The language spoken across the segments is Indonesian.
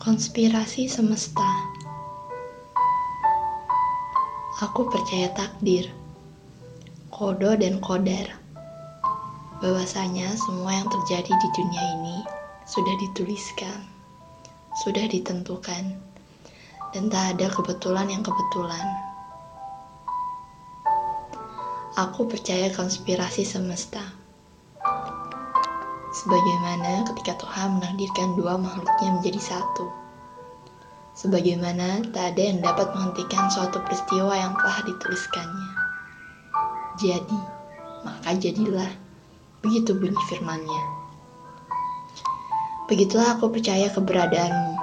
Konspirasi semesta. Aku percaya takdir, kodo dan kodar. Bahwasanya semua yang terjadi di dunia ini sudah dituliskan, sudah ditentukan, dan tak ada kebetulan yang kebetulan. Aku percaya konspirasi semesta. Sebagaimana ketika Tuhan menakdirkan dua makhluknya menjadi satu. Sebagaimana tak ada yang dapat menghentikan suatu peristiwa yang telah dituliskannya. Jadi, maka jadilah. Begitu bunyi firmannya. Begitulah aku percaya keberadaanmu.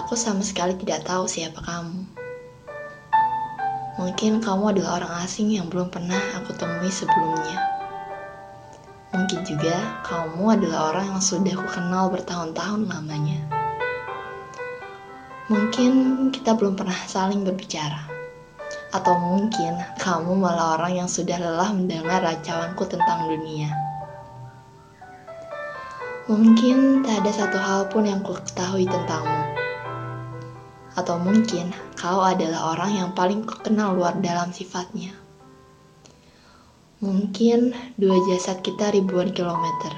Aku sama sekali tidak tahu siapa kamu. Mungkin kamu adalah orang asing yang belum pernah aku temui sebelumnya. Mungkin juga kamu adalah orang yang sudah aku kenal bertahun-tahun lamanya. Mungkin kita belum pernah saling berbicara. Atau mungkin kamu malah orang yang sudah lelah mendengar racauanku tentang dunia. Mungkin tak ada satu hal pun yang ku ketahui tentangmu. Atau mungkin kau adalah orang yang paling ku kenal luar dalam sifatnya. Mungkin dua jasad kita ribuan kilometer.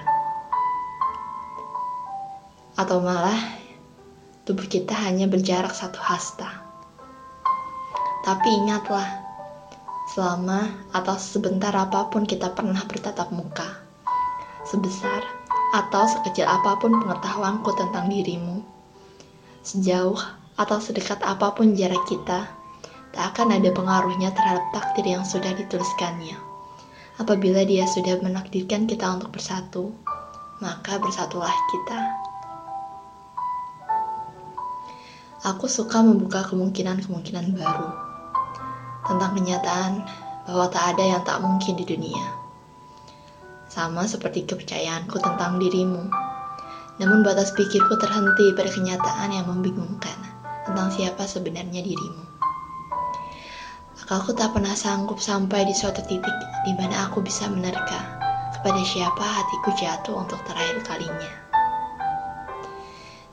Atau malah tubuh kita hanya berjarak satu hasta. Tapi ingatlah, selama atau sebentar apa pun kita pernah bertatap muka, sebesar atau sekecil apa pun pengetahuanku tentang dirimu, sejauh atau sedekat apa pun jarak kita, tak akan ada pengaruhnya terhadap takdir yang sudah dituliskannya. Apabila dia sudah menakdirkan kita untuk bersatu, maka bersatulah kita. Aku suka membuka kemungkinan-kemungkinan baru tentang kenyataan bahwa tak ada yang tak mungkin di dunia. Sama seperti kepercayaanku tentang dirimu. Namun batas pikirku terhenti pada kenyataan yang membingungkan tentang siapa sebenarnya dirimu. Aku tak pernah sanggup sampai di suatu titik di mana aku bisa menerka kepada siapa hatiku jatuh untuk terakhir kalinya.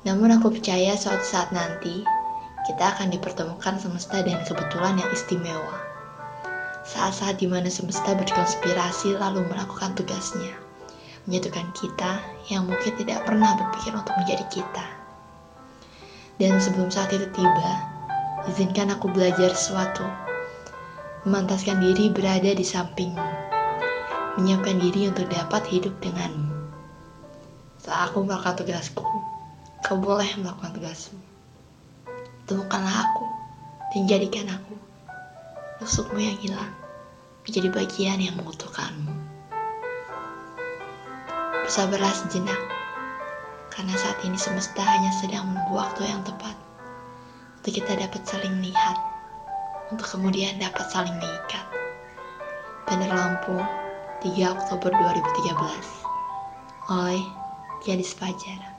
Namun aku percaya suatu saat nanti kita akan dipertemukan semesta dengan kebetulan yang istimewa. Saat-saat di mana semesta berkonspirasi lalu melakukan tugasnya, menyatukan kita yang mungkin tidak pernah berpikir untuk menjadi kita. Dan sebelum saat itu tiba, izinkan aku belajar sesuatu memantaskan diri berada di sampingmu, menyiapkan diri untuk dapat hidup denganmu. Saat aku melakukan tugasku, kau boleh melakukan tugasmu. Temukanlah aku dan jadikan aku rusukmu yang hilang menjadi bagian yang mengutuhkanmu. Bersabarlah sejenak, karena saat ini semesta hanya sedang menunggu waktu yang tepat untuk kita dapat saling melihat untuk kemudian dapat saling mengikat. Banner Lampung, 3 Oktober 2013 oleh Gadis Fajar.